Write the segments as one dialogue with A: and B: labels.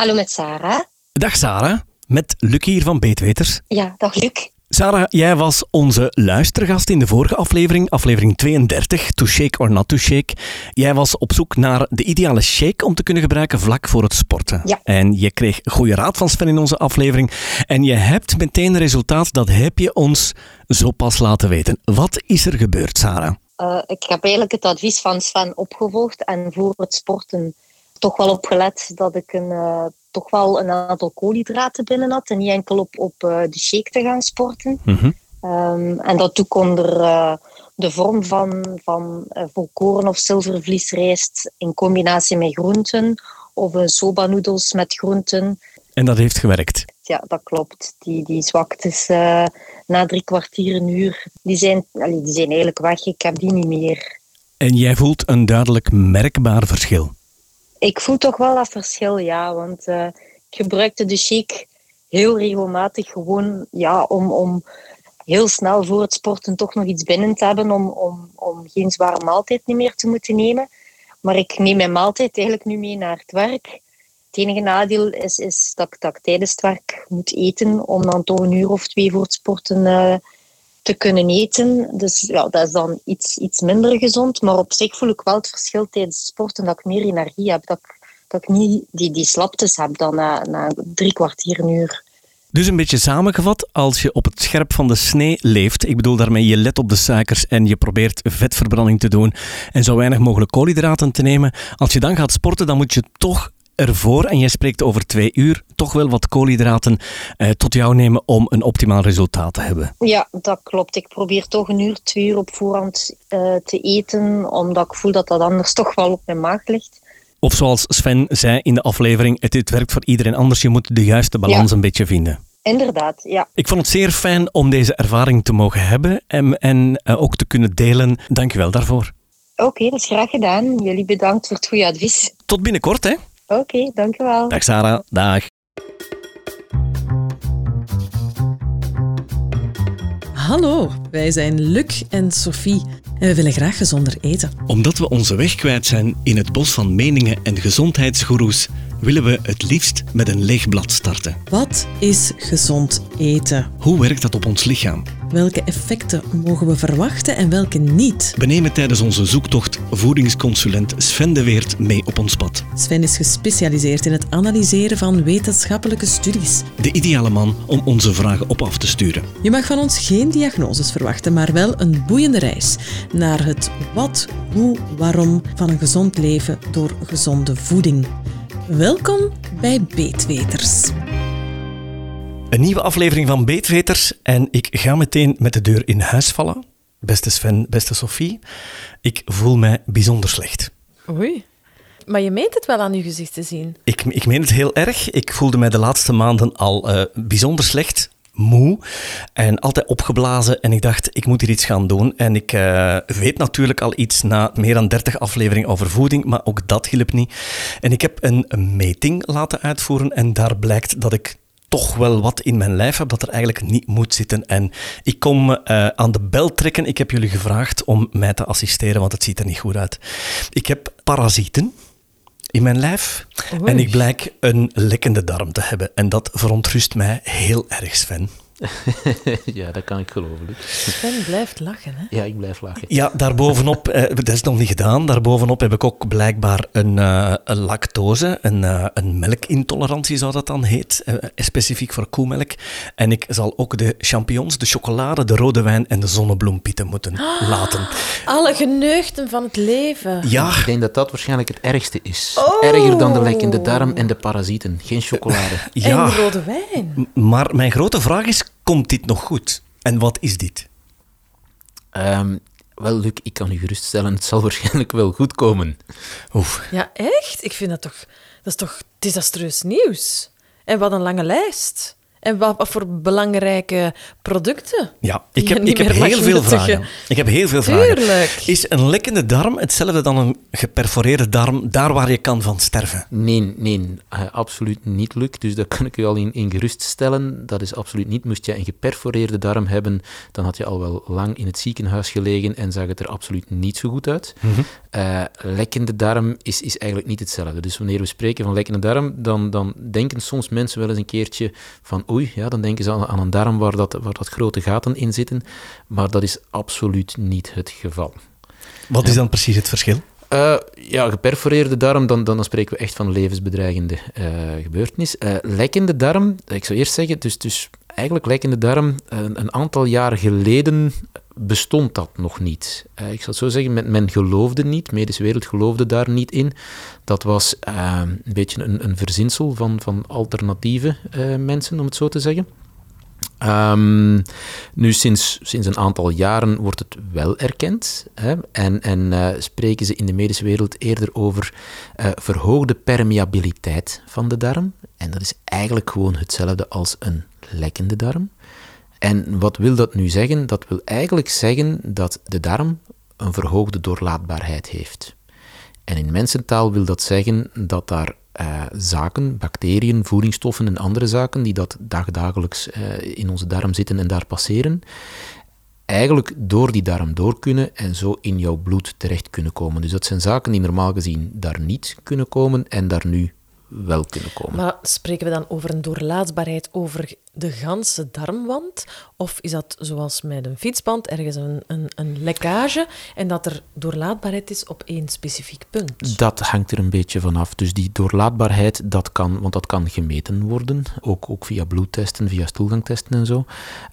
A: Hallo met Sarah.
B: Dag Sarah, met Luc hier van Beetweters.
A: Ja, dag Luc.
B: Sarah, jij was onze luistergast in de vorige aflevering, aflevering 32, To Shake or Not To Shake. Jij was op zoek naar de ideale shake om te kunnen gebruiken vlak voor het sporten.
A: Ja.
B: En je kreeg goede raad van Sven in onze aflevering. En je hebt meteen resultaat, dat heb je ons zo pas laten weten. Wat is er gebeurd, Sarah?
A: Uh, ik heb eigenlijk het advies van Sven opgevolgd en voor het sporten toch wel opgelet dat ik een, uh, toch wel een aantal koolhydraten binnen had en niet enkel op, op uh, de shake te gaan sporten.
B: Mm -hmm.
A: um, en dat doe ik onder uh, de vorm van, van volkoren of zilvervliesrijst in combinatie met groenten of soba noedels met groenten.
B: En dat heeft gewerkt?
A: Ja, dat klopt. Die, die zwaktes na drie kwartier, een uur, die zijn, die zijn eigenlijk weg. Ik heb die niet meer.
B: En jij voelt een duidelijk merkbaar verschil?
A: Ik voel toch wel dat verschil, ja. Want uh, ik gebruikte de shake heel regelmatig gewoon ja, om, om heel snel voor het sporten toch nog iets binnen te hebben om, om, om geen zware maaltijd niet meer te moeten nemen. Maar ik neem mijn maaltijd eigenlijk nu mee naar het werk. Het enige nadeel is, is dat, dat ik tijdens het werk moet eten om dan toch een uur of twee voor het sporten uh, te kunnen eten. Dus ja, dat is dan iets, iets minder gezond. Maar op zich voel ik wel het verschil tijdens sporten dat ik meer energie heb. Dat ik, dat ik niet die, die slaptes heb dan na, na drie kwartier, een uur.
B: Dus een beetje samengevat, als je op het scherp van de snee leeft, ik bedoel daarmee je let op de suikers en je probeert vetverbranding te doen en zo weinig mogelijk koolhydraten te nemen, als je dan gaat sporten, dan moet je toch ervoor, en jij spreekt over twee uur, toch wel wat koolhydraten eh, tot jou nemen om een optimaal resultaat te hebben.
A: Ja, dat klopt. Ik probeer toch een uur, twee uur op voorhand uh, te eten, omdat ik voel dat dat anders toch wel op mijn maag ligt.
B: Of zoals Sven zei in de aflevering, het, het werkt voor iedereen anders. Je moet de juiste balans ja. een beetje vinden.
A: Inderdaad, ja.
B: Ik vond het zeer fijn om deze ervaring te mogen hebben en, en uh, ook te kunnen delen. Dank je wel daarvoor.
A: Oké, okay, dat is graag gedaan. Jullie bedankt voor het goede advies.
B: Tot binnenkort, hè.
A: Oké, okay, dankjewel.
B: Dag Sarah, dag.
C: Hallo, wij zijn Luc en Sophie en we willen graag gezonder eten.
B: Omdat we onze weg kwijt zijn in het bos van meningen en gezondheidsgoeroes, willen we het liefst met een leeg blad starten.
C: Wat is gezond eten?
B: Hoe werkt dat op ons lichaam?
C: Welke effecten mogen we verwachten en welke niet?
B: We nemen tijdens onze zoektocht voedingsconsulent Sven de Weert mee op ons pad.
C: Sven is gespecialiseerd in het analyseren van wetenschappelijke studies.
B: De ideale man om onze vragen op af te sturen.
C: Je mag van ons geen diagnoses verwachten, maar wel een boeiende reis naar het wat, hoe, waarom van een gezond leven door gezonde voeding. Welkom bij Beetweters.
B: Een nieuwe aflevering van Beetweters en ik ga meteen met de deur in huis vallen. Beste Sven, beste Sophie, ik voel mij bijzonder slecht.
D: Oei. Maar je meent het wel aan je gezicht te zien.
B: Ik, ik meen het heel erg. Ik voelde mij de laatste maanden al uh, bijzonder slecht moe en altijd opgeblazen. En ik dacht, ik moet hier iets gaan doen. En ik uh, weet natuurlijk al iets na meer dan 30 afleveringen over voeding, maar ook dat hielp niet. En ik heb een, een meting laten uitvoeren en daar blijkt dat ik toch wel wat in mijn lijf heb dat er eigenlijk niet moet zitten. En ik kom uh, aan de bel trekken. Ik heb jullie gevraagd om mij te assisteren, want het ziet er niet goed uit. Ik heb parasieten in mijn lijf. Oei. En ik blijk een lekkende darm te hebben. En dat verontrust mij heel erg, Sven.
E: ja, dat kan ik geloven.
D: Sven blijft lachen, hè?
E: Ja, ik blijf lachen.
B: Ja, daarbovenop, eh, dat is nog niet gedaan, daarbovenop heb ik ook blijkbaar een, uh, een lactose, een, uh, een melkintolerantie zou dat dan heet, uh, specifiek voor koemelk. En ik zal ook de champignons, de chocolade, de rode wijn en de zonnebloempieten moeten oh, laten.
D: Alle geneugten van het leven.
B: Ja.
E: Ik denk dat dat waarschijnlijk het ergste is. Oh. Erger dan de lekkende darm en de parasieten. Geen chocolade.
B: ja.
D: En rode wijn.
B: Maar mijn grote vraag is, komt dit nog goed? En wat is dit?
E: Um, wel, Luc, ik kan u geruststellen, het zal waarschijnlijk wel goed komen.
B: Oef.
D: Ja, echt? Ik vind dat toch... Dat is toch desastreus nieuws? En wat een lange lijst. En wat, wat voor belangrijke producten?
B: Ja, ik heb, ik heb heel veel
D: nuttigen.
B: vragen. Ik heb heel veel vragen.
D: Tuurlijk.
B: Is een lekkende darm hetzelfde dan een geperforeerde darm, daar waar je kan van sterven?
E: Nee, nee, eh, absoluut niet, Luc. Dus daar kan ik u al in, in geruststellen. Dat is absoluut niet. Moest je een geperforeerde darm hebben, dan had je al wel lang in het ziekenhuis gelegen en zag het er absoluut niet zo goed uit. Eh, lekkende darm is, is eigenlijk niet hetzelfde. Dus wanneer we spreken van lekkende darm, dan, dan denken soms mensen wel eens een keertje van oei, ja, dan denken ze aan, aan een darm waar dat, waar dat grote gaten in zitten. Maar dat is absoluut niet het geval.
B: Wat is dan precies het verschil?
E: Eh, ja, geperforeerde darm, dan, dan spreken we echt van een levensbedreigende eh, gebeurtenis. Eh, lekkende darm, ik zou eerst zeggen, dus, dus eigenlijk lekkende darm, een, een aantal jaren geleden bestond dat nog niet. Eh, ik zal het zo zeggen, men, men geloofde niet, medische wereld geloofde daar niet in. Dat was eh, een beetje een, een verzinsel van, van alternatieve eh, mensen, om het zo te zeggen. Ehm, nu, sinds, sinds een aantal jaren wordt het wel erkend. Hè, en en spreken ze in de medische wereld eerder over verhoogde permeabiliteit van de darm. En dat is eigenlijk gewoon hetzelfde als een lekkende darm. En wat wil dat nu zeggen? Dat wil eigenlijk zeggen dat de darm een verhoogde doorlaatbaarheid heeft. En in mensentaal wil dat zeggen dat daar eh, zaken, bacteriën, voedingsstoffen en andere zaken die dat dagdagelijks eh, in onze darm zitten en daar passeren, eigenlijk door die darm door kunnen en zo in jouw bloed terecht kunnen komen. Dus dat zijn zaken die normaal gezien daar niet kunnen komen en daar nu wel kunnen komen.
D: Maar spreken we dan over een doorlaatbaarheid over de ganse darmwand? Of is dat zoals met een fietsband, ergens een, een, een lekkage en dat er doorlaatbaarheid is op één specifiek punt?
E: Dat hangt er een beetje vanaf. Dus die doorlaatbaarheid, dat kan, want dat kan gemeten worden, ook, ook via bloedtesten, via stoelgangtesten en zo.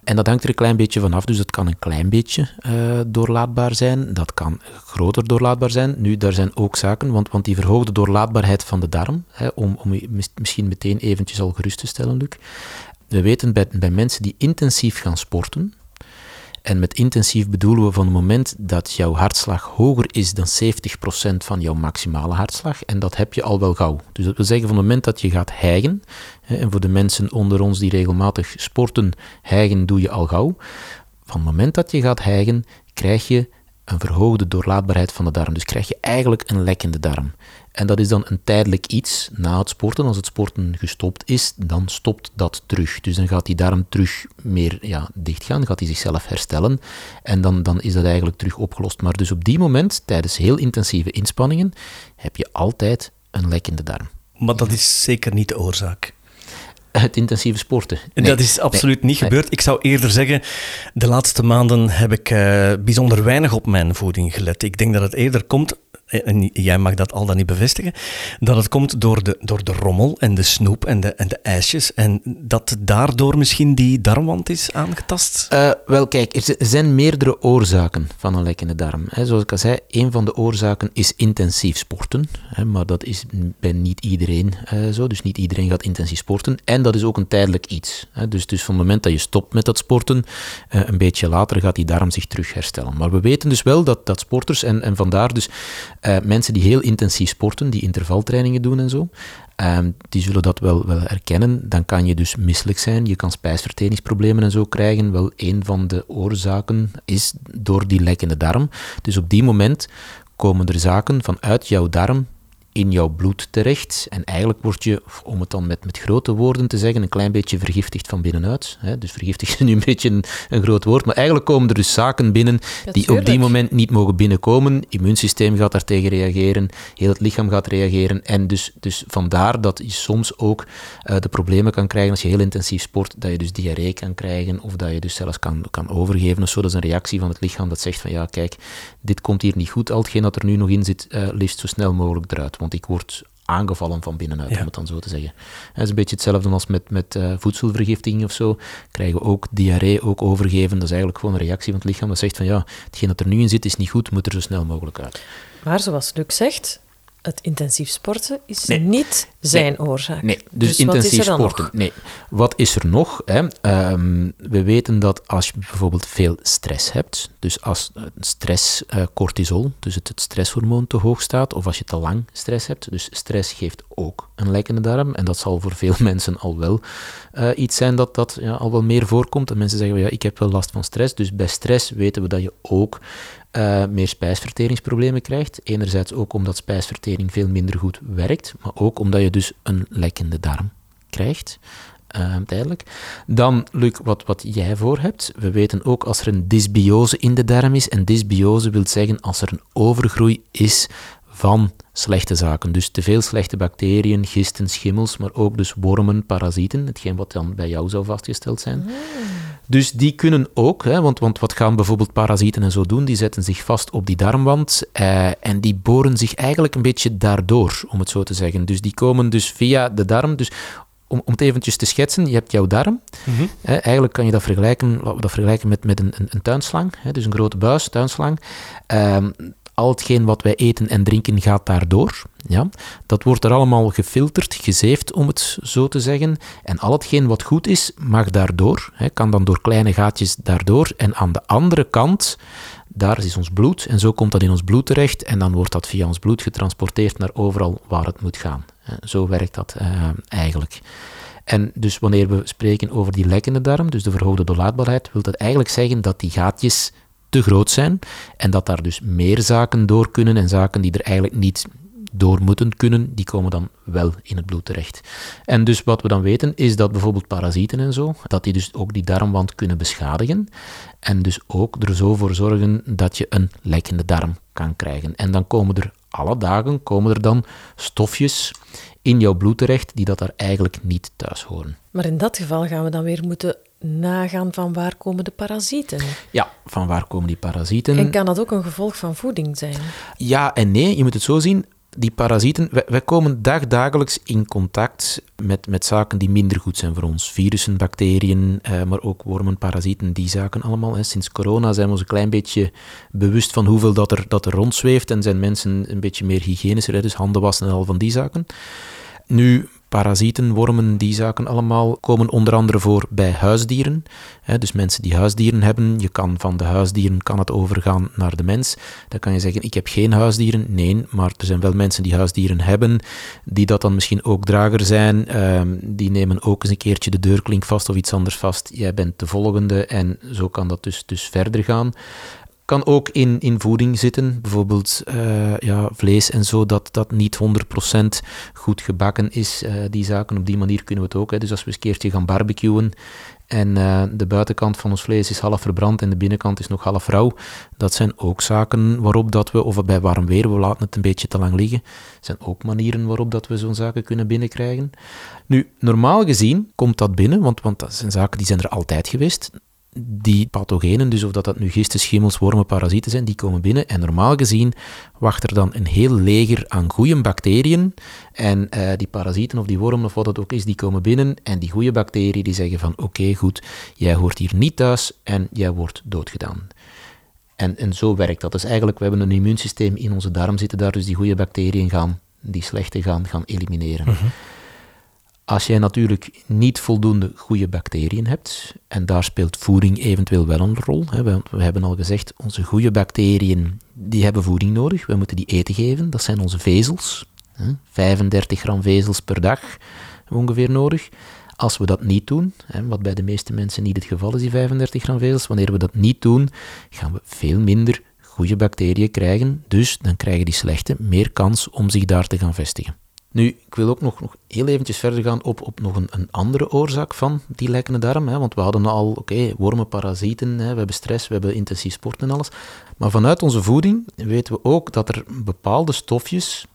E: En dat hangt er een klein beetje vanaf. Dus het kan een klein beetje eh, doorlaatbaar zijn, dat kan groter doorlaatbaar zijn. Nu, daar zijn ook zaken, want, want die verhoogde doorlaatbaarheid van de darm, hè, om, je mis- misschien meteen eventjes al gerust te stellen, Luc. We weten bij, bij mensen die intensief gaan sporten, en met intensief bedoelen we van het moment dat jouw hartslag hoger is dan 70% van jouw maximale hartslag. En dat heb je al wel gauw. Dus dat wil zeggen van het moment dat je gaat hijgen, en voor de mensen onder ons die regelmatig sporten, hijgen doe je al gauw. Van het moment dat je gaat hijgen, krijg je een verhoogde doorlaatbaarheid van de darm. Dus krijg je eigenlijk een lekkende darm. En dat is dan een tijdelijk iets na het sporten. Als het sporten gestopt is, dan stopt dat terug. Dus dan gaat die darm terug meer ja, dichtgaan, gaat hij zichzelf herstellen. En dan, dan is dat eigenlijk terug opgelost. Maar dus op die moment, tijdens heel intensieve inspanningen, heb je altijd een lekkende darm.
B: Maar dat is zeker niet de oorzaak.
E: Het intensieve sporten. Nee,
B: dat is absoluut niet
E: nee.
B: gebeurd. Ik zou eerder zeggen, de laatste maanden heb ik eh, bijzonder weinig op mijn voeding gelet. Ik denk dat het eerder komt, en jij mag dat al dan niet bevestigen, dat het komt door de, door de rommel en de snoep en de, en de ijsjes. En dat daardoor misschien die darmwand is aangetast.
E: Eh, wel, kijk, er zijn meerdere oorzaken van een lekkende darm. Zoals ik al zei, een van de oorzaken is intensief sporten. Maar dat is bij niet iedereen eh, zo. Dus niet iedereen gaat intensief sporten. En dat is ook een tijdelijk iets. Dus, dus van het moment dat je stopt met dat sporten, eh, een beetje later gaat die darm zich terug herstellen. Maar we weten dus wel dat, dat sporters, en, en vandaar dus eh, mensen die heel intensief sporten, die intervaltrainingen doen en zo, Ehm, die zullen dat wel, wel herkennen. Dan kan je dus misselijk zijn, je kan spijsverteringsproblemen en zo krijgen. Wel, een van de oorzaken is door die lekkende darm. Dus op die moment komen er zaken vanuit jouw darm in jouw bloed terecht. En eigenlijk word je, om het dan met, met grote woorden te zeggen, een klein beetje vergiftigd van binnenuit. Hè? Dus vergiftigd is nu een beetje een, een groot woord, maar eigenlijk komen er dus zaken binnen die op die moment niet mogen binnenkomen. Immuunsysteem gaat daartegen reageren, heel het lichaam gaat reageren. En dus, dus vandaar dat je soms ook eh, de problemen kan krijgen als je heel intensief sport, dat je dus diarree kan krijgen of dat je dus zelfs kan, kan overgeven of zo. Dat is een reactie van het lichaam dat zegt van ja, kijk, dit komt hier niet goed. Al hetgeen dat er nu nog in zit, eh, liefst zo snel mogelijk eruit. Want ik word aangevallen van binnenuit,
B: Ja.
E: om het dan zo te zeggen. Het is een beetje hetzelfde als met, met eh, voedselvergiftiging of zo. Krijgen we ook diarree, ook overgeven. Dat is eigenlijk gewoon een reactie van het lichaam dat zegt van ja, hetgeen dat er nu in zit is niet goed, moet er zo snel mogelijk uit.
D: Maar zoals Luc zegt, het intensief sporten is niet zijn oorzaak.
E: Nee, dus, intensief sporten. Nee. Wat is er nog? Hè? Ehm, we weten dat als je bijvoorbeeld veel stress hebt, dus als stress, uh, cortisol, dus het, het, stresshormoon te hoog staat, of als je te lang stress hebt, dus stress geeft ook een lekkende darm, en dat zal voor veel mensen al wel uh, iets zijn dat, dat ja, al wel meer voorkomt. En mensen zeggen, ja, ik heb wel last van stress, dus bij stress weten we dat je ook uh, meer spijsverteringsproblemen krijgt. Enerzijds ook omdat spijsvertering veel minder goed werkt, maar ook omdat je dus een lekkende darm krijgt. Uh, tijdelijk. Dan, Luc, wat, wat jij voor hebt. We weten ook als er een dysbiose in de darm is. En dysbiose wil zeggen als er een overgroei is van slechte zaken. Dus te veel slechte bacteriën, gisten, schimmels, maar ook dus wormen, parasieten, hetgeen wat dan bij jou zou vastgesteld zijn. Ah. Dus die kunnen ook, hè, want, want wat gaan bijvoorbeeld parasieten en zo doen? Die zetten zich vast op die darmwand eh, en die boren zich eigenlijk een beetje daardoor, om het zo te zeggen. Dus die komen dus via de darm. Dus om, om het eventjes te schetsen, je hebt jouw darm. Mhm. eigenlijk kan je dat vergelijken, laten we dat vergelijken met, met een, een, een tuinslang. Hè, dus een grote buis, tuinslang. Ehm, al hetgeen wat wij eten en drinken gaat daardoor. Ja? Dat wordt er allemaal gefilterd, gezeefd om het zo te zeggen. En al hetgeen wat goed is, mag daardoor, hè, kan dan door kleine gaatjes daardoor. En aan de andere kant, daar is ons bloed. En zo komt dat in ons bloed terecht. En dan wordt dat via ons bloed getransporteerd naar overal waar het moet gaan. Zo werkt dat uh, eigenlijk. En dus wanneer we spreken over die lekkende darm, dus de verhoogde doorlaatbaarheid, wil dat eigenlijk zeggen dat die gaatjes te groot zijn en dat daar dus meer zaken door kunnen en zaken die er eigenlijk niet door moeten kunnen, die komen dan wel in het bloed terecht. En dus wat we dan weten is dat bijvoorbeeld parasieten en zo, dat die dus ook die darmwand kunnen beschadigen en dus ook er zo voor zorgen dat je een lekkende darm kan krijgen. En dan komen er alle dagen komen er dan stofjes in jouw bloed terecht die dat daar eigenlijk niet thuis horen.
D: Maar in dat geval gaan we dan weer moeten nagaan van waar komen de parasieten.
E: Ja, van waar komen die parasieten.
D: En kan dat ook een gevolg van voeding zijn?
E: Ja en nee, je moet het zo zien. Die parasieten, wij, komen dagdagelijks in contact met, met zaken die minder goed zijn voor ons. Virussen, bacteriën, eh, maar ook wormen, parasieten, die zaken allemaal. Hè. Sinds corona zijn we ons een klein beetje bewust van hoeveel dat er, dat er rondzweeft en zijn mensen een beetje meer hygiënischer, dus handen wassen en al van die zaken. Nu, parasieten, wormen, die zaken allemaal komen onder andere voor bij huisdieren. dus mensen die huisdieren hebben, je kan van de huisdieren kan het overgaan naar de mens. Dan kan je zeggen, ik heb geen huisdieren. Nee, maar er zijn wel mensen die huisdieren hebben, die dat dan misschien ook drager zijn. Ehm, die nemen ook eens een keertje de deurklink vast of iets anders vast. Jij bent de volgende en zo kan dat dus, dus verder gaan. Kan ook in, in voeding zitten, bijvoorbeeld uh, ja, vlees en zo, dat, dat niet 100% goed gebakken is. Uh, die zaken, op die manier kunnen we het ook. Hè. Dus als we eens een keertje gaan barbecuen en uh, de buitenkant van ons vlees is half verbrand en de binnenkant is nog half rauw, dat zijn ook zaken waarop dat we, of bij warm weer, we laten het een beetje te lang liggen, zijn ook manieren waarop dat we zo'n zaken kunnen binnenkrijgen. Nu, normaal gezien komt dat binnen, want, want dat zijn zaken die zijn er altijd geweest die pathogenen, dus of dat, dat nu gisten, schimmels, wormen, parasieten zijn, die komen binnen. En normaal gezien wacht er dan een heel leger aan goede bacteriën. En uh, die parasieten of die wormen of wat dat ook is, die komen binnen. En die goede bacteriën die zeggen van oké, goed, jij hoort hier niet thuis en jij wordt doodgedaan. En, en zo werkt dat. Dus eigenlijk, we hebben een immuunsysteem in onze darm zitten daar, dus die goede bacteriën gaan die slechte gaan, gaan elimineren. Mhm. Als jij natuurlijk niet voldoende goede bacteriën hebt, en daar speelt voeding eventueel wel een rol, hè, want we hebben al gezegd, onze goede bacteriën die hebben voeding nodig, we moeten die eten geven, dat zijn onze vezels, hè, 35 gram vezels per dag ongeveer nodig. Als we dat niet doen, hè, wat bij de meeste mensen niet het geval is, die 35 gram vezels, wanneer we dat niet doen, gaan we veel minder goede bacteriën krijgen, dus dan krijgen die slechte meer kans om zich daar te gaan vestigen. Nu, ik wil ook nog, nog heel eventjes verder gaan op, op nog een, een andere oorzaak van die lekkende darm. Hè, want we hadden al, oké, wormen, parasieten, hè, we hebben stress, we hebben intensief sport en alles. Maar vanuit onze voeding weten we ook dat er bepaalde stofjes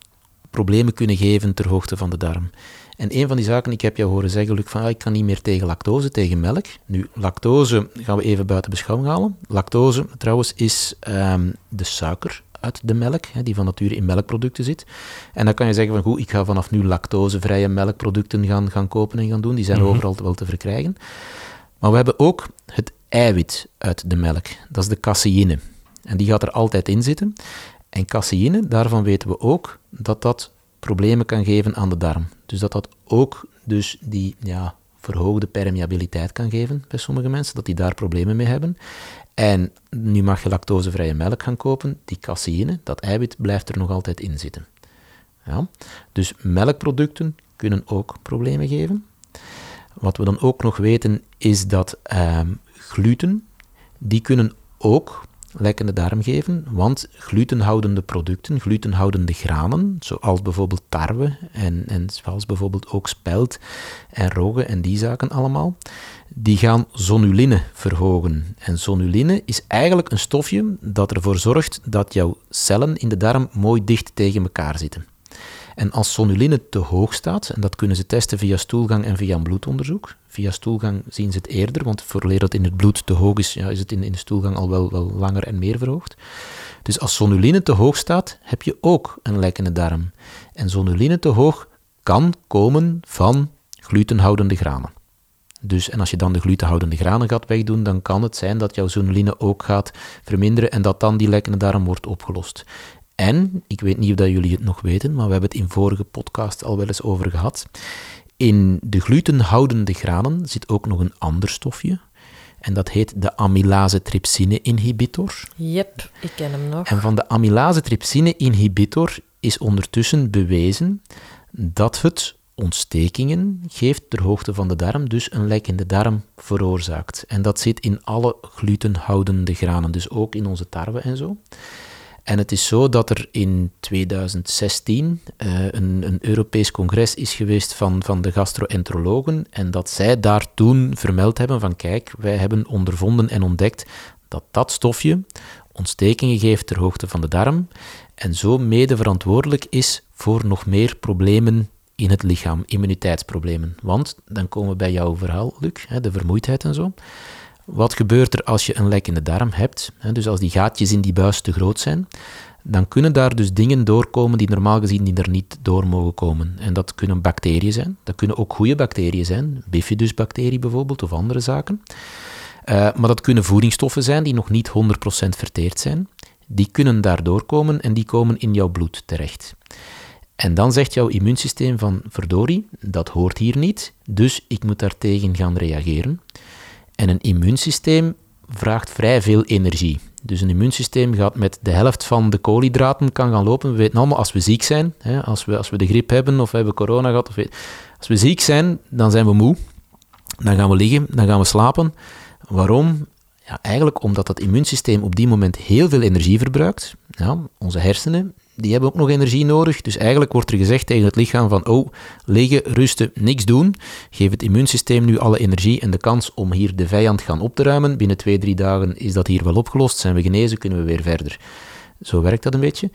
E: problemen kunnen geven ter hoogte van de darm. En een van die zaken, ik heb jou horen zeggen, Luc, van ah, ik kan niet meer tegen lactose, tegen melk. Nu, lactose gaan we even buiten beschouwing halen. Lactose, trouwens, is um, de suiker uit de melk, die van nature in melkproducten zit. En dan kan je zeggen van goed, ik ga vanaf nu lactosevrije melkproducten gaan, gaan kopen en gaan doen. Die zijn mhm. overal wel te verkrijgen. Maar we hebben ook het eiwit uit de melk. Dat is de caseïne. En die gaat er altijd in zitten. En caseïne, daarvan weten we ook dat dat problemen kan geven aan de darm. Dus dat dat ook dus die ja, verhoogde permeabiliteit kan geven bij sommige mensen, dat die daar problemen mee hebben. En nu mag je lactosevrije melk gaan kopen, die caseïne, dat eiwit, blijft er nog altijd in zitten. Ja? Dus melkproducten kunnen ook problemen geven. Wat we dan ook nog weten is dat ehm, gluten, die kunnen ook lekkende darm geven, want glutenhoudende producten, glutenhoudende granen, zoals bijvoorbeeld tarwe en, en zoals bijvoorbeeld ook spelt en rogge en die zaken allemaal, die gaan zonuline verhogen. En zonuline is eigenlijk een stofje dat ervoor zorgt dat jouw cellen in de darm mooi dicht tegen elkaar zitten. En als sonuline te hoog staat, en dat kunnen ze testen via stoelgang en via een bloedonderzoek. Via stoelgang zien ze het eerder, want voordat dat in het bloed te hoog is, is het in, de stoelgang al wel, wel langer en meer verhoogd. Dus als sonuline te hoog staat, heb je ook een lekkende darm. En sonuline te hoog kan komen van glutenhoudende granen. Dus, en als je dan de glutenhoudende granen gaat wegdoen, dan kan het zijn dat jouw sonuline ook gaat verminderen en dat dan die lekkende darm wordt opgelost. En, ik weet niet of dat jullie het nog weten, maar we hebben het in vorige podcast al wel eens over gehad. In de glutenhoudende granen zit ook nog een ander stofje. En dat heet de amylase-trypsine-inhibitor.
D: Yep, ik ken hem nog.
E: En van de amylase-trypsine-inhibitor is ondertussen bewezen dat het ontstekingen geeft ter hoogte van de darm, dus een lek in de darm veroorzaakt. En dat zit in alle glutenhoudende granen, dus ook in onze tarwe en zo. En het is zo dat er in 2016 uh, eh, een, een, Europees congres is geweest van, van de gastroenterologen en dat zij daar toen vermeld hebben van kijk, wij hebben ondervonden en ontdekt dat dat stofje ontstekingen geeft ter hoogte van de darm en zo mede verantwoordelijk is voor nog meer problemen in het lichaam, immuniteitsproblemen. Want dan komen we bij jouw verhaal, Luc, de vermoeidheid en zo. Wat gebeurt er als je een lek in de darm hebt? Dus als die gaatjes in die buis te groot zijn, dan kunnen daar dus dingen doorkomen die normaal gezien er niet door mogen komen. En dat kunnen bacteriën zijn, dat kunnen ook goede bacteriën zijn, bifidusbacterie bijvoorbeeld of andere zaken. Uh, maar dat kunnen voedingsstoffen zijn die nog niet 100% verteerd zijn. Die kunnen daar doorkomen en die komen in jouw bloed terecht. En dan zegt jouw immuunsysteem van verdorie, dat hoort hier niet, dus ik moet daartegen gaan reageren. En een immuunsysteem vraagt vrij veel energie. Dus een immuunsysteem gaat met de helft van de koolhydraten kan gaan lopen. We weten allemaal, als we ziek zijn, hè, als, we, als we de griep hebben of we hebben corona gehad, of als we ziek zijn, dan zijn we moe. Dan gaan we liggen, dan gaan we slapen. Waarom? Ja, eigenlijk omdat dat immuunsysteem op die moment heel veel energie verbruikt. Ja, onze hersenen die hebben ook nog energie nodig. Dus eigenlijk wordt er gezegd tegen het lichaam van, oh, liggen, rusten, niks doen. Geef het immuunsysteem nu alle energie en de kans om hier de vijand gaan op te ruimen. Binnen twee, drie dagen is dat hier wel opgelost, zijn we genezen, kunnen we weer verder. Zo werkt dat een beetje.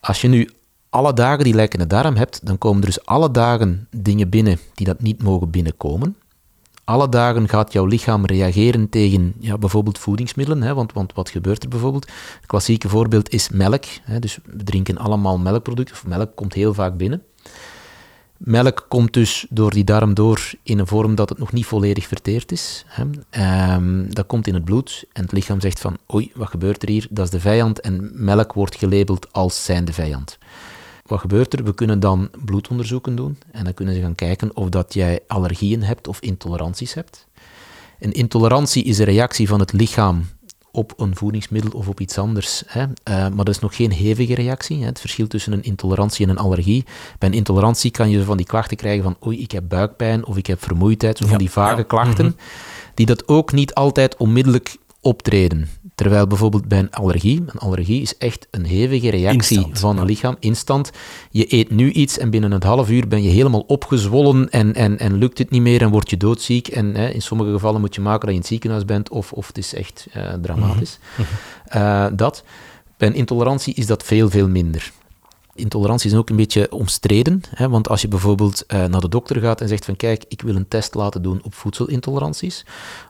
E: Als je nu alle dagen die lekkende darm hebt, dan komen er dus alle dagen dingen binnen die dat niet mogen binnenkomen alle dagen gaat jouw lichaam reageren tegen ja, bijvoorbeeld voedingsmiddelen. Hè, want, want wat gebeurt er bijvoorbeeld? Het klassieke voorbeeld is melk. Hè, dus we drinken allemaal melkproducten, of melk komt heel vaak binnen. Melk komt dus door die darm door in een vorm dat het nog niet volledig verteerd is. Hè. Um, dat komt in het bloed en het lichaam zegt van oei, wat gebeurt er hier? Dat is de vijand en melk wordt gelabeld als zijn de vijand. Wat gebeurt er? We kunnen dan bloedonderzoeken doen en dan kunnen ze gaan kijken of dat jij allergieën hebt of intoleranties hebt. Een intolerantie is een reactie van het lichaam op een voedingsmiddel of op iets anders. Hè. Uh, maar dat is nog geen hevige reactie. Hè. Het verschil tussen een intolerantie en een allergie. Bij een intolerantie kan je van die klachten krijgen van oei, ik heb buikpijn of ik heb vermoeidheid, zo van die vage klachten, mhm. die dat ook niet altijd onmiddellijk optreden. Terwijl bijvoorbeeld bij een allergie, een allergie is echt een hevige reactie van een lichaam, instant. Je eet nu iets en binnen een half uur ben je helemaal opgezwollen en, en, en lukt het niet meer en word je doodziek. En hè, in sommige gevallen moet je maken dat je in het ziekenhuis bent of, of het is echt uh, dramatisch. Mm dat. Bij een intolerantie is dat veel, veel minder intolerantie is ook een beetje omstreden. Hè, want als je bijvoorbeeld uh, naar de dokter gaat en zegt van kijk, ik wil een test laten doen op voedselintoleranties.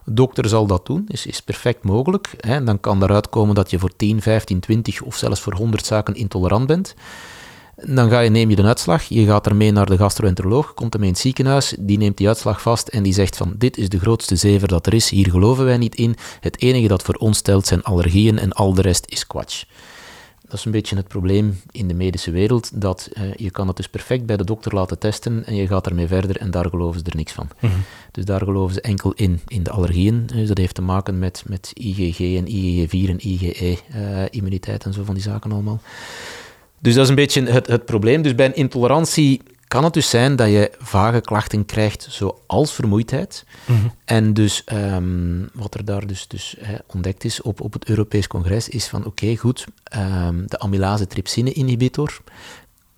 E: De dokter zal dat doen, is, is perfect mogelijk. Hè, dan kan daaruit komen dat je voor 10, 15, 20 of zelfs voor 100 zaken intolerant bent. Dan ga je, neem je de uitslag, je gaat ermee naar de gastroenteroloog, komt ermee in het ziekenhuis, die neemt die uitslag vast en die zegt van dit is de grootste zever dat er is, hier geloven wij niet in. Het enige dat voor ons telt zijn allergieën en al de rest is kwatsch Dat is een beetje het probleem in de medische wereld, dat uh, je kan het dus perfect bij de dokter laten testen en je gaat ermee verder en daar geloven ze er niks van.
B: Mhm.
E: Dus daar geloven ze enkel in, in de allergieën. Dus dat heeft te maken met, met IgG en IgG4 en IgE-immuniteit en zo van die zaken allemaal. Dus dat is een beetje het, het probleem. Dus bij een intolerantie kan het dus zijn dat je vage klachten krijgt, zoals vermoeidheid.
B: Mhm.
E: En dus ehm, wat er daar dus, dus ontdekt is op, op het Europees Congres, is van oké, goed, um, de amylase-trypsine-inhibitor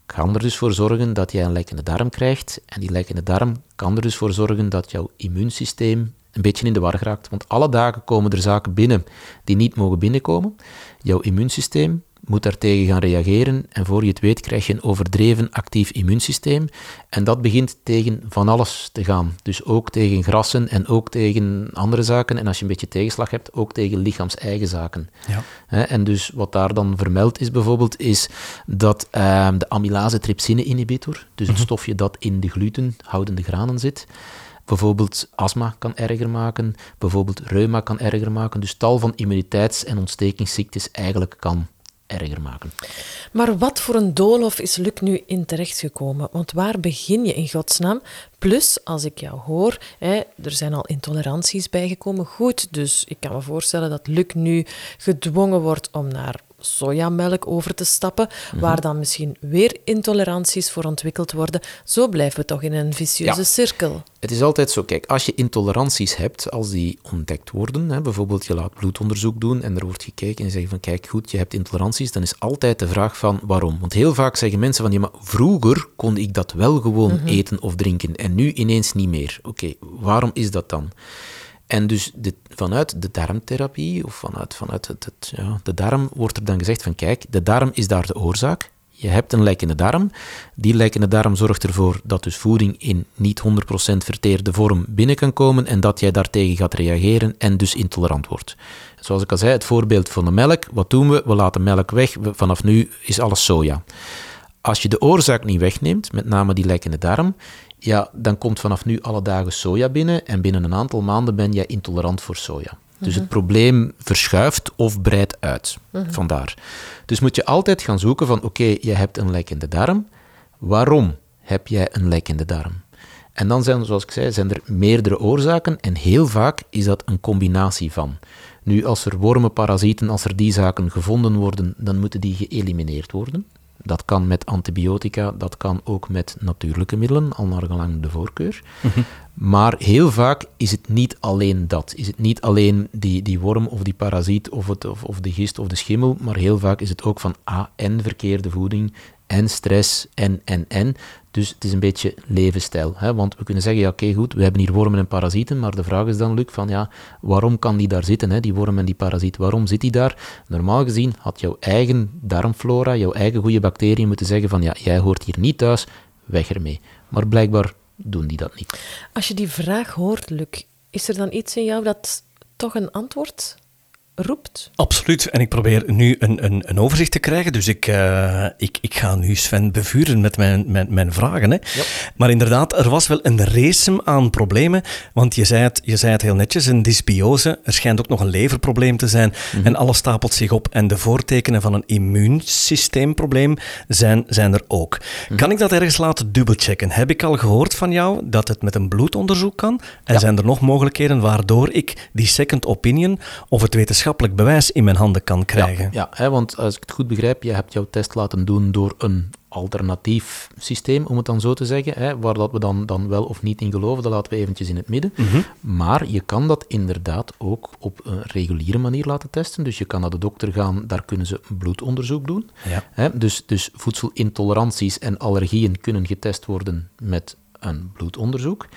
E: kan er dus voor zorgen dat jij een lekkende darm krijgt. En die lekkende darm kan er dus voor zorgen dat jouw immuunsysteem een beetje in de war geraakt. Want alle dagen komen er zaken binnen die niet mogen binnenkomen. Jouw immuunsysteem moet daartegen gaan reageren en voor je het weet krijg je een overdreven actief immuunsysteem en dat begint tegen van alles te gaan. Dus ook tegen grassen en ook tegen andere zaken en als je een beetje tegenslag hebt, ook tegen lichaams-eigen zaken.
B: Ja.
E: En dus wat daar dan vermeld is bijvoorbeeld, is dat uh, de amylase-trypsine-inhibitor, dus het stofje dat in de glutenhoudende granen zit, bijvoorbeeld astma kan erger maken, bijvoorbeeld reuma kan erger maken, dus tal van immuniteits- en ontstekingsziektes eigenlijk kan erger maken.
D: Maar wat voor een doolhof is Luc nu in terechtgekomen? Want waar begin je in godsnaam? Plus, als ik jou hoor, hè, er zijn al intoleranties bijgekomen. Goed, dus ik kan me voorstellen dat Luc nu gedwongen wordt om naar sojamelk over te stappen,
E: Mhm.
D: waar dan misschien weer intoleranties voor ontwikkeld worden. Zo blijven we toch in een vicieuze
E: Ja.
D: cirkel.
E: Het is altijd zo, kijk, als je intoleranties hebt, als die ontdekt worden, hè, bijvoorbeeld je laat bloedonderzoek doen en er wordt gekeken en je zegt van kijk goed, je hebt intoleranties, dan is altijd de vraag van waarom. Want heel vaak zeggen mensen van ja, maar vroeger kon ik dat wel gewoon eten of drinken en nu ineens niet meer. Oké, waarom is dat dan? En dus de, vanuit de darmtherapie, of vanuit, vanuit het, ja, de darm, wordt er dan gezegd van kijk, de darm is daar de oorzaak. Je hebt een lekkende darm. Die lekkende darm zorgt ervoor dat dus voeding in niet 100% verteerde vorm binnen kan komen en dat jij daartegen gaat reageren en dus intolerant wordt. Zoals ik al zei, het voorbeeld van de melk. Wat doen we? We laten melk weg. We- Vanaf nu is alles soja. Als je de oorzaak niet wegneemt, met name die lekkende darm, ja, dan komt vanaf nu alle dagen soja binnen en binnen een aantal maanden ben jij intolerant voor soja. Dus het probleem verschuift of breidt uit. Vandaar. Dus moet je altijd gaan zoeken van, oké, je hebt een lekkende darm. Waarom heb jij een lekkende darm? En dan zijn, zoals ik zei, zijn er meerdere oorzaken en heel vaak is dat een combinatie van. Nu, als er wormen, parasieten, als er die zaken gevonden worden, dan moeten die geëlimineerd worden. Dat kan met antibiotica, dat kan ook met natuurlijke middelen, al naar gelang de voorkeur. Maar heel vaak is het niet alleen dat. Is het niet alleen die, die worm of die parasiet of, het, of, of de gist of de schimmel, maar heel vaak is het ook van ah, en verkeerde voeding en stress en, en, en. Dus het is een beetje levensstijl. Hè? Want we kunnen zeggen, ja oké goed, we hebben hier wormen en parasieten, maar de vraag is dan, Luc, van ja, waarom kan die daar zitten, hè? die worm en die parasiet? Waarom zit die daar? Normaal gezien had jouw eigen darmflora, jouw eigen goede bacteriën moeten zeggen van ja, jij hoort hier niet thuis, weg ermee. Maar blijkbaar doen die dat niet.
D: Als je die vraag hoort, Luc, is er dan iets in jou dat toch een antwoord roept?
B: Absoluut. En ik probeer nu een, een, een overzicht te krijgen. Dus ik, eh, ik, ik ga nu Sven bevuren met mijn, mijn, mijn vragen. Hè. Maar inderdaad, er was wel een race aan problemen. Want je zei, het, je zei het heel netjes, een dysbiose. Er schijnt ook nog een leverprobleem te zijn. En alles stapelt zich op. En de voortekenen van een immuunsysteemprobleem zijn, zijn er ook. Kan ik dat ergens laten dubbelchecken? Heb ik al gehoord van jou dat het met een bloedonderzoek kan? En
E: Ja.
B: zijn er nog mogelijkheden waardoor ik die second opinion of het wetenschappelijk bewijs in mijn handen kan krijgen?
E: Ja, ja hè, want als ik het goed begrijp, je hebt jouw test laten doen door een alternatief systeem, om het dan zo te zeggen, hè, waar dat we dan, dan wel of niet in geloven, dat laten we eventjes in het midden. Maar je kan dat inderdaad ook op een reguliere manier laten testen. Dus je kan naar de dokter gaan, daar kunnen ze een bloedonderzoek doen.
B: Ja.
E: Hè, dus, dus voedselintoleranties en allergieën kunnen getest worden met een bloedonderzoek.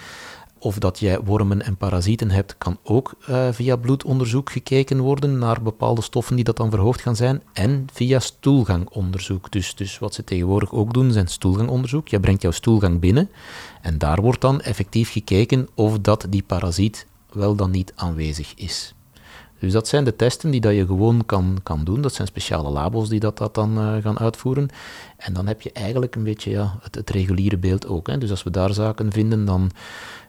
E: Of dat jij wormen en parasieten hebt, kan ook eh, via bloedonderzoek gekeken worden naar bepaalde stoffen die dat dan verhoogd gaan zijn. En via stoelgangonderzoek. Dus, dus wat ze tegenwoordig ook doen, zijn stoelgangonderzoek. Je brengt jouw stoelgang binnen en daar wordt dan effectief gekeken of dat die parasiet wel dan niet aanwezig is. Dus dat zijn de testen die dat je gewoon kan, kan doen. Dat zijn speciale labo's die dat, dat dan eh, gaan uitvoeren. En dan heb je eigenlijk een beetje ja, het, het reguliere beeld ook. Hè. Dus als we daar zaken vinden, dan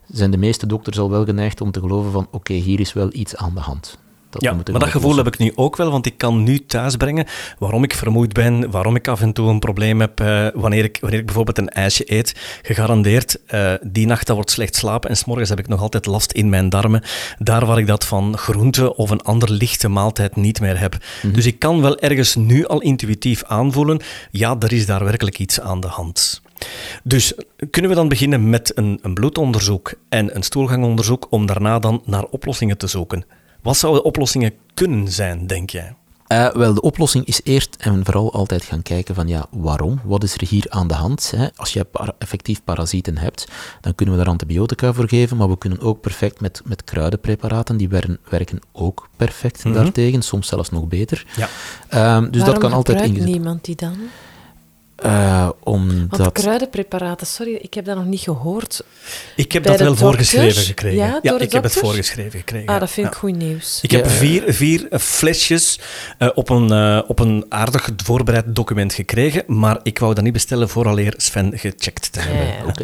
E: zijn de meeste dokters al wel geneigd om te geloven van oké, hier is wel iets aan de hand. dat
B: ja, maar dat gevoel heb ik nu ook wel, want ik kan nu thuisbrengen waarom ik vermoeid ben, waarom ik af en toe een probleem heb eh, wanneer, ik, wanneer ik bijvoorbeeld een ijsje eet. Gegarandeerd, eh, die nacht dat wordt slecht slapen en s'morgens heb ik nog altijd last in mijn darmen. Daar waar ik dat van groente of een andere lichte maaltijd niet meer heb. Dus ik kan wel ergens nu al intuïtief aanvoelen, ja, er is daar werkelijk iets aan de hand. Dus kunnen we dan beginnen met een, een bloedonderzoek en een stoelgangonderzoek om daarna dan naar oplossingen te zoeken? Wat zouden oplossingen kunnen zijn, denk jij?
E: Eh, wel, de oplossing is eerst en vooral altijd gaan kijken van ja, waarom? Wat is er hier aan de hand? Hè? Als je para- effectief parasieten hebt, dan kunnen we daar antibiotica voor geven, maar we kunnen ook perfect met, met kruidenpreparaten, die werken, werken ook perfect daartegen, soms zelfs nog beter.
B: Ja.
E: Ehm, dus dat kan altijd ingezet
D: niemand die dan?
E: Eh,
D: Want
E: omdat...
D: kruidenpreparaten, sorry, ik heb dat nog niet gehoord.
B: Ik heb
D: Bij
B: dat wel
D: dokter?
B: voorgeschreven gekregen.
D: Ja, door de
B: ik heb het
D: dokter?
B: voorgeschreven gekregen.
D: Ah, dat vind ik
B: ja.
D: goed nieuws.
B: Ik heb
E: Ja.
B: vier, vier eh, flesjes eh, op, een, eh, op een aardig voorbereid document gekregen, maar ik wou dat niet bestellen vooraleer Sven gecheckt te hebben.
D: Ja, ja.
E: Oké.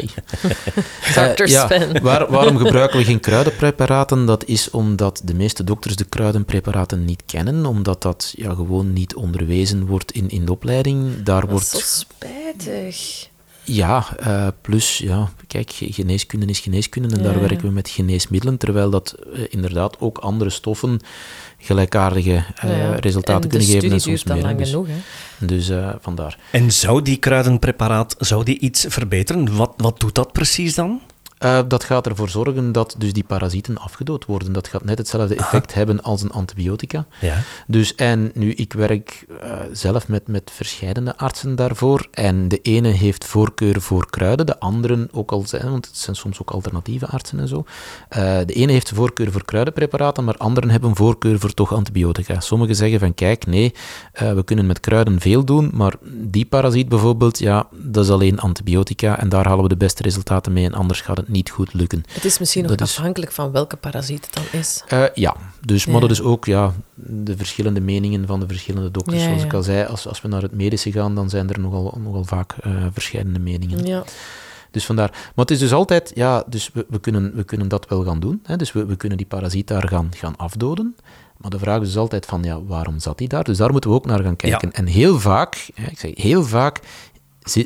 D: Dr.
E: Eh, ja,
D: Sven.
E: waar- waarom gebruiken we geen kruidenpreparaten? Dat is omdat de meeste dokters de kruidenpreparaten niet kennen, omdat dat ja, gewoon niet onderwezen wordt in, in de opleiding. Daar
D: Dat is
E: wordt...
D: spijtig.
E: Ja, eh, plus, ja, kijk, ge- geneeskunde is geneeskunde en daar werken we met geneesmiddelen, terwijl dat eh, inderdaad ook andere stoffen gelijkaardige eh,
D: Ja,
E: resultaten
D: en
E: kunnen geven en
D: studie
E: soms
D: duurt dan
E: meer.
D: lang
E: Dus,
D: genoeg, hè.
E: dus eh, vandaar.
B: En zou die kruidenpreparaat zou die iets verbeteren? Wat, wat doet dat precies dan?
E: Eh, dat gaat ervoor zorgen dat dus die parasieten afgedood worden. Dat gaat net hetzelfde effect hebben als een antibiotica.
B: Ja.
E: Dus en nu, ik werk eh, zelf met, met verschillende artsen daarvoor. En de ene heeft voorkeur voor kruiden, de anderen ook al zijn, want het zijn soms ook alternatieve artsen en zo. Eh, de ene heeft voorkeur voor kruidenpreparaten, maar anderen hebben voorkeur voor toch antibiotica. Sommigen zeggen van kijk, nee, we kunnen met kruiden veel doen, maar die parasiet bijvoorbeeld, ja, dat is alleen antibiotica en daar halen we de beste resultaten mee en anders gaat het niet goed lukken.
D: Het is misschien
E: is-
D: afhankelijk van welke parasiet het dan is.
E: Eh, ja, dus, maar
D: Ja.
E: dat is ook ja, de verschillende meningen van de verschillende dokters.
D: Ja,
E: Zoals
D: ja.
E: ik al zei, als, als we naar het medische gaan, dan zijn er nogal, nogal vaak eh verschillende meningen.
D: Ja.
E: Dus vandaar. Maar het is dus altijd, ja, dus we, we, kunnen, we kunnen dat wel gaan doen. Hè? Dus we, we kunnen die parasiet daar gaan, gaan afdoden. Maar de vraag is dus altijd van, ja, waarom zat hij daar? Dus daar moeten we ook naar gaan kijken. En heel vaak, hè, ik zeg heel vaak,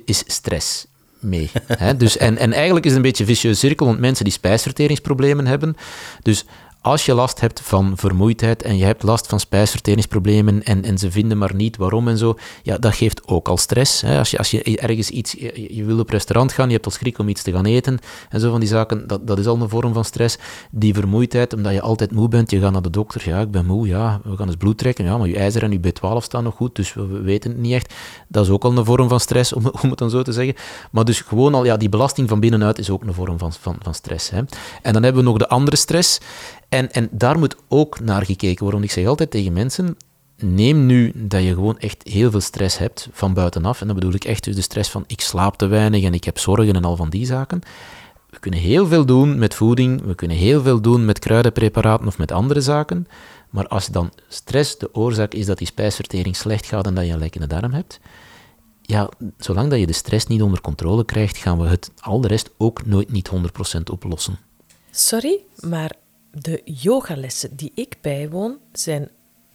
E: is stress mee. Dus, en, en eigenlijk is het een beetje een vicieuze cirkel, want mensen die spijsverteringsproblemen hebben, dus als je last hebt van vermoeidheid en je hebt last van spijsverteringsproblemen en, en ze vinden maar niet waarom en zo, ja, dat geeft ook al stress. Hè? Als, je, als je ergens iets, je, je wil op restaurant gaan, je hebt al schrik om iets te gaan eten en zo van die zaken, dat, dat is al een vorm van stress. Die vermoeidheid, omdat je altijd moe bent, je gaat naar de dokter, ja, ik ben moe, ja, we gaan eens bloed trekken, ja, maar je ijzer en je B12 staan nog goed, dus we, we weten het niet echt. Dat is ook al een vorm van stress, om, om het dan zo te zeggen. Maar dus gewoon al, ja, die belasting van binnenuit is ook een vorm van, van, van stress. Hè? En dan hebben we nog de andere stress. En, en daar moet ook naar gekeken worden. Want ik zeg altijd tegen mensen, neem nu dat je gewoon echt heel veel stress hebt van buitenaf. En dan bedoel ik echt dus de stress van ik slaap te weinig en ik heb zorgen en al van die zaken. We kunnen heel veel doen met voeding, we kunnen heel veel doen met kruidenpreparaten of met andere zaken. Maar als dan stress de oorzaak is dat die spijsvertering slecht gaat en dat je een lekkende darm hebt, ja, zolang dat je de stress niet onder controle krijgt, gaan we het al de rest ook nooit niet 100% oplossen.
D: Sorry, maar de yogalessen die ik bijwoon zijn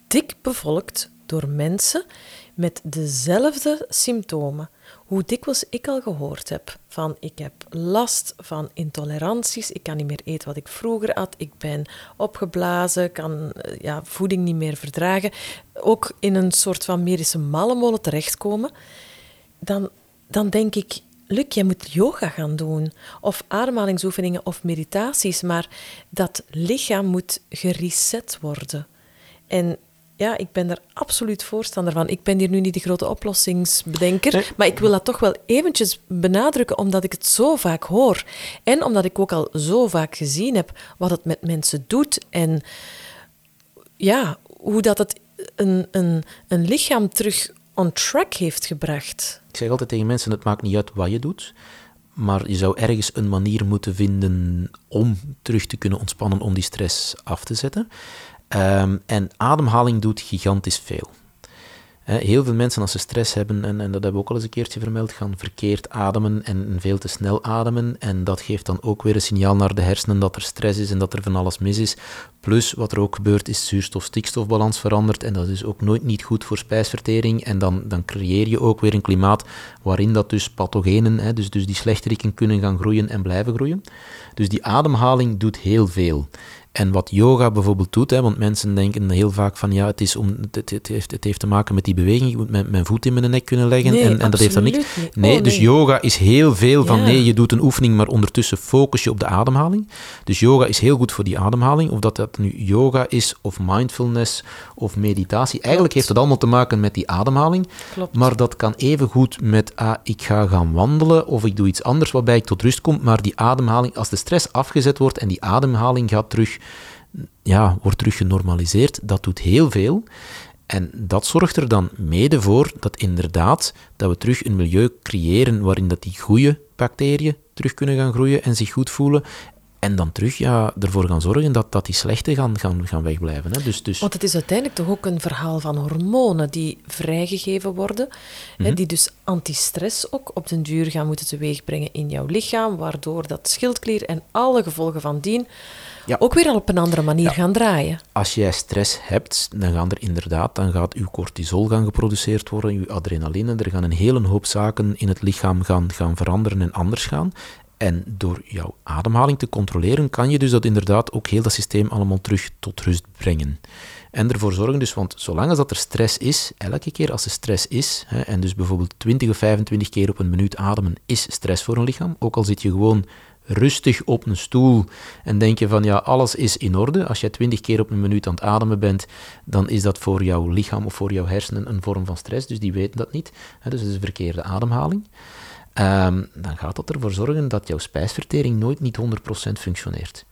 D: dik bevolkt door mensen met dezelfde symptomen. Hoe dikwijls ik al gehoord heb van ik heb last van intoleranties, ik kan niet meer eten wat ik vroeger at, ik ben opgeblazen, kan eh, ja, voeding niet meer verdragen, ook in een soort van medische mallenmolen terechtkomen, dan, dan denk ik, Luc, jij moet yoga gaan doen, of ademhalingsoefeningen of meditaties, maar dat lichaam moet gereset worden. En ja, ik ben er absoluut voorstander van. Ik ben hier nu niet de grote oplossingsbedenker,
E: Nee.
D: maar ik wil dat toch wel eventjes benadrukken, omdat ik het zo vaak hoor. En omdat ik ook al zo vaak gezien heb wat het met mensen doet en ja, hoe dat het een, een, een lichaam terug on track heeft gebracht.
E: Ik zeg altijd tegen mensen, het maakt niet uit wat je doet, maar je zou ergens een manier moeten vinden om terug te kunnen ontspannen, om die stress af te zetten. Ehm, en ademhaling doet gigantisch veel. Heel veel mensen als ze stress hebben, en, en dat hebben we ook al eens een keertje vermeld, gaan verkeerd ademen en veel te snel ademen. En dat geeft dan ook weer een signaal naar de hersenen dat er stress is en dat er van alles mis is. Plus, wat er ook gebeurt, is zuurstof-stikstofbalans veranderd. En dat is ook nooit niet goed voor spijsvertering. En dan, dan creëer je ook weer een klimaat waarin dat dus pathogenen, hè, dus, dus die slechteriken, kunnen gaan groeien en blijven groeien. Dus die ademhaling doet heel veel. En wat yoga bijvoorbeeld doet, hè, want mensen denken heel vaak van ja, het, is om, het, het, heeft, het heeft te maken met die beweging, ik moet mijn, mijn voet in mijn nek kunnen leggen
D: Nee,
E: en, en dat heeft dan niks. Nee,
D: Oh,
E: dus yoga is heel veel van
D: Ja.
E: nee, je doet een oefening, maar ondertussen focus je op de ademhaling. Dus yoga is heel goed voor die ademhaling, of dat dat nu yoga is, of mindfulness, of meditatie. Eigenlijk heeft het allemaal te maken met die ademhaling.
D: Klopt.
E: Maar dat kan even goed met, ah, ik ga gaan wandelen of ik doe iets anders waarbij ik tot rust kom. Maar die ademhaling, als de stress afgezet wordt en die ademhaling gaat terug, ja, wordt terug genormaliseerd, dat doet heel veel. En dat zorgt er dan mede voor dat inderdaad dat we terug een milieu creëren waarin dat die goede bacteriën terug kunnen gaan groeien en zich goed voelen. En dan terug ja, ervoor gaan zorgen dat, dat die slechte gaan, gaan, gaan wegblijven. Hè. Dus, dus,
D: Want het is uiteindelijk toch ook een verhaal van hormonen die vrijgegeven worden,
E: Mhm.
D: hè, die dus antistress ook op den duur gaan moeten teweegbrengen in jouw lichaam, waardoor dat schildklier en alle gevolgen van dien
E: Ja.
D: ook weer al op een andere manier gaan draaien.
E: als jij stress hebt, dan gaan er inderdaad, dan gaat uw cortisol gaan geproduceerd worden, uw adrenaline, er gaan een hele hoop zaken in het lichaam gaan, gaan veranderen en anders gaan. En door jouw ademhaling te controleren, kan je dus dat inderdaad ook heel dat systeem allemaal terug tot rust brengen. En ervoor zorgen dus, want zolang dat er stress is, elke keer als er stress is, hè, en dus bijvoorbeeld 20 of 25 keer op een minuut ademen is stress voor een lichaam, ook al zit je gewoon rustig op een stoel en denk je van ja, alles is in orde. Als jij 20 keer op een minuut aan het ademen bent, dan is dat voor jouw lichaam of voor jouw hersenen een vorm van stress, dus die weten dat niet. Hè, dus het is een verkeerde ademhaling. Ehm, dan gaat dat ervoor zorgen dat jouw spijsvertering nooit niet 100% functioneert.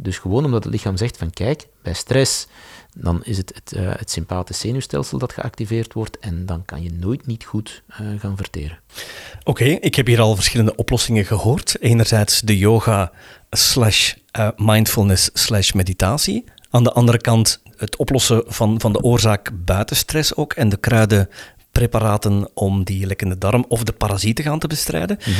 E: Dus gewoon omdat het lichaam zegt van kijk, bij stress, dan is het het, eh, het sympathisch zenuwstelsel dat geactiveerd wordt en dan kan je nooit niet goed eh, gaan verteren.
B: Oké, ik heb hier al verschillende oplossingen gehoord. Enerzijds de yoga slash eh, mindfulness slash meditatie. Aan de andere kant het oplossen van, van de oorzaak buiten stress ook en de kruidenpreparaten om die lekkende darm of de parasieten gaan te bestrijden. Eh,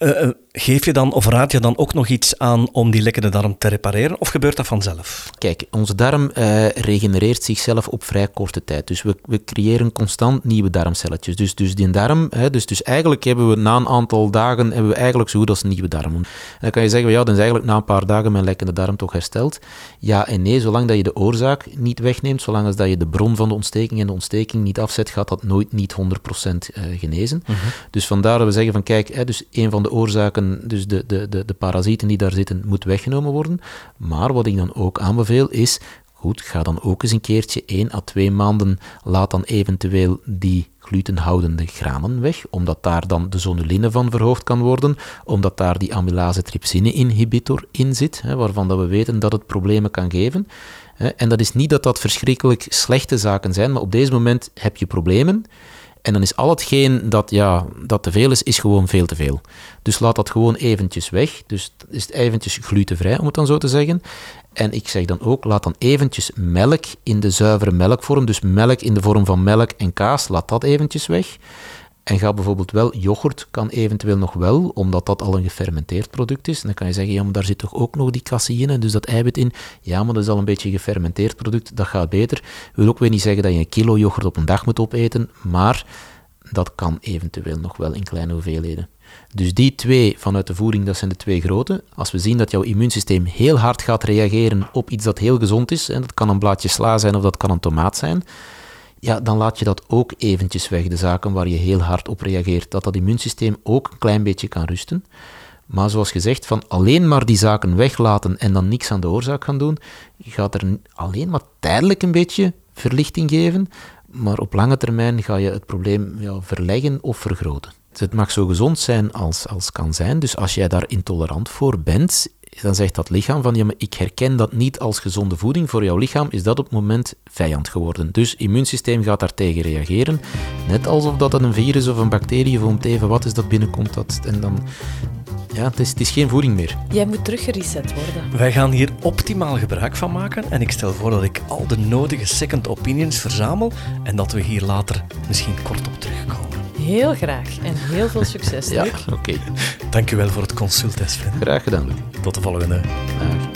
B: eh, geef je dan of raad je dan ook nog iets aan om die lekkende darm te repareren of gebeurt dat vanzelf?
E: Kijk, onze darm eh, regenereert zichzelf op vrij korte tijd. Dus we, we creëren constant nieuwe darmcelletjes. Dus, dus die darm, hè, dus, dus eigenlijk hebben we na een aantal dagen hebben we eigenlijk zo goed als een nieuwe darm. En dan kan je zeggen, ja, dan is eigenlijk na een paar dagen mijn lekkende darm toch hersteld. Ja en nee, zolang dat je de oorzaak niet wegneemt, zolang als dat je de bron van de ontsteking en de ontsteking niet afzet, gaat dat nooit niet 100% eh, genezen. Dus vandaar dat we zeggen van kijk, hè, dus een van de oorzaken, dus de, de, de, de parasieten die daar zitten, moet weggenomen worden. Maar wat ik dan ook aanbeveel is, goed, ga dan ook eens een keertje 1 à 2 maanden, laat dan eventueel die glutenhoudende granen weg, omdat daar dan de zonuline van verhoogd kan worden, omdat daar die amylase trypsine inhibitor in zit, hè, waarvan dat we weten dat het problemen kan geven. En dat is niet dat dat verschrikkelijk slechte zaken zijn, maar op deze moment heb je problemen. En dan is al hetgeen dat, ja, dat te veel is, is gewoon veel te veel. Dus laat dat gewoon eventjes weg. Dus is het eventjes glutenvrij, om het dan zo te zeggen. En ik zeg dan ook, laat dan eventjes melk in de zuivere melkvorm, dus melk in de vorm van melk en kaas, laat dat eventjes weg. En ga bijvoorbeeld wel, yoghurt kan eventueel nog wel, omdat dat al een gefermenteerd product is. En dan kan je zeggen, ja, maar daar zit toch ook nog die caseïne, dus dat eiwit in. Ja, maar dat is al een beetje een gefermenteerd product, dat gaat beter. wil ook weer niet zeggen dat je een kilo yoghurt op een dag moet opeten, maar dat kan eventueel nog wel in kleine hoeveelheden. Dus die twee vanuit de voeding, dat zijn de twee grote. Als we zien dat jouw immuunsysteem heel hard gaat reageren op iets dat heel gezond is, en dat kan een blaadje sla zijn of dat kan een tomaat zijn, ja, dan laat je dat ook eventjes weg, de zaken waar je heel hard op reageert. Dat dat immuunsysteem ook een klein beetje kan rusten. Maar zoals gezegd, van alleen maar die zaken weglaten en dan niks aan de oorzaak gaan doen, gaat er alleen maar tijdelijk een beetje verlichting geven, maar op lange termijn ga je het probleem ja, verleggen of vergroten. Het mag zo gezond zijn als, als kan zijn, dus als jij daar intolerant voor bent, dan zegt dat lichaam van, ja, maar ik herken dat niet als gezonde voeding. Voor jouw lichaam is dat op het moment vijand geworden. Dus immuunsysteem gaat daar tegen reageren. Net alsof dat een virus of een bacterie of om het even wat is dat binnenkomt. Dat, en dan, ja, het is, het is geen voeding meer.
D: Jij moet teruggereset worden.
B: Wij gaan hier optimaal gebruik van maken en ik stel voor dat ik al de nodige second opinions verzamel en dat we hier later misschien kort op terugkomen.
D: Heel graag en heel veel succes,
E: Ja,
D: Luc.
E: oké.
B: Dankjewel voor het consult, Sven.
E: Graag gedaan, Luc.
B: Tot de volgende.
E: Dag.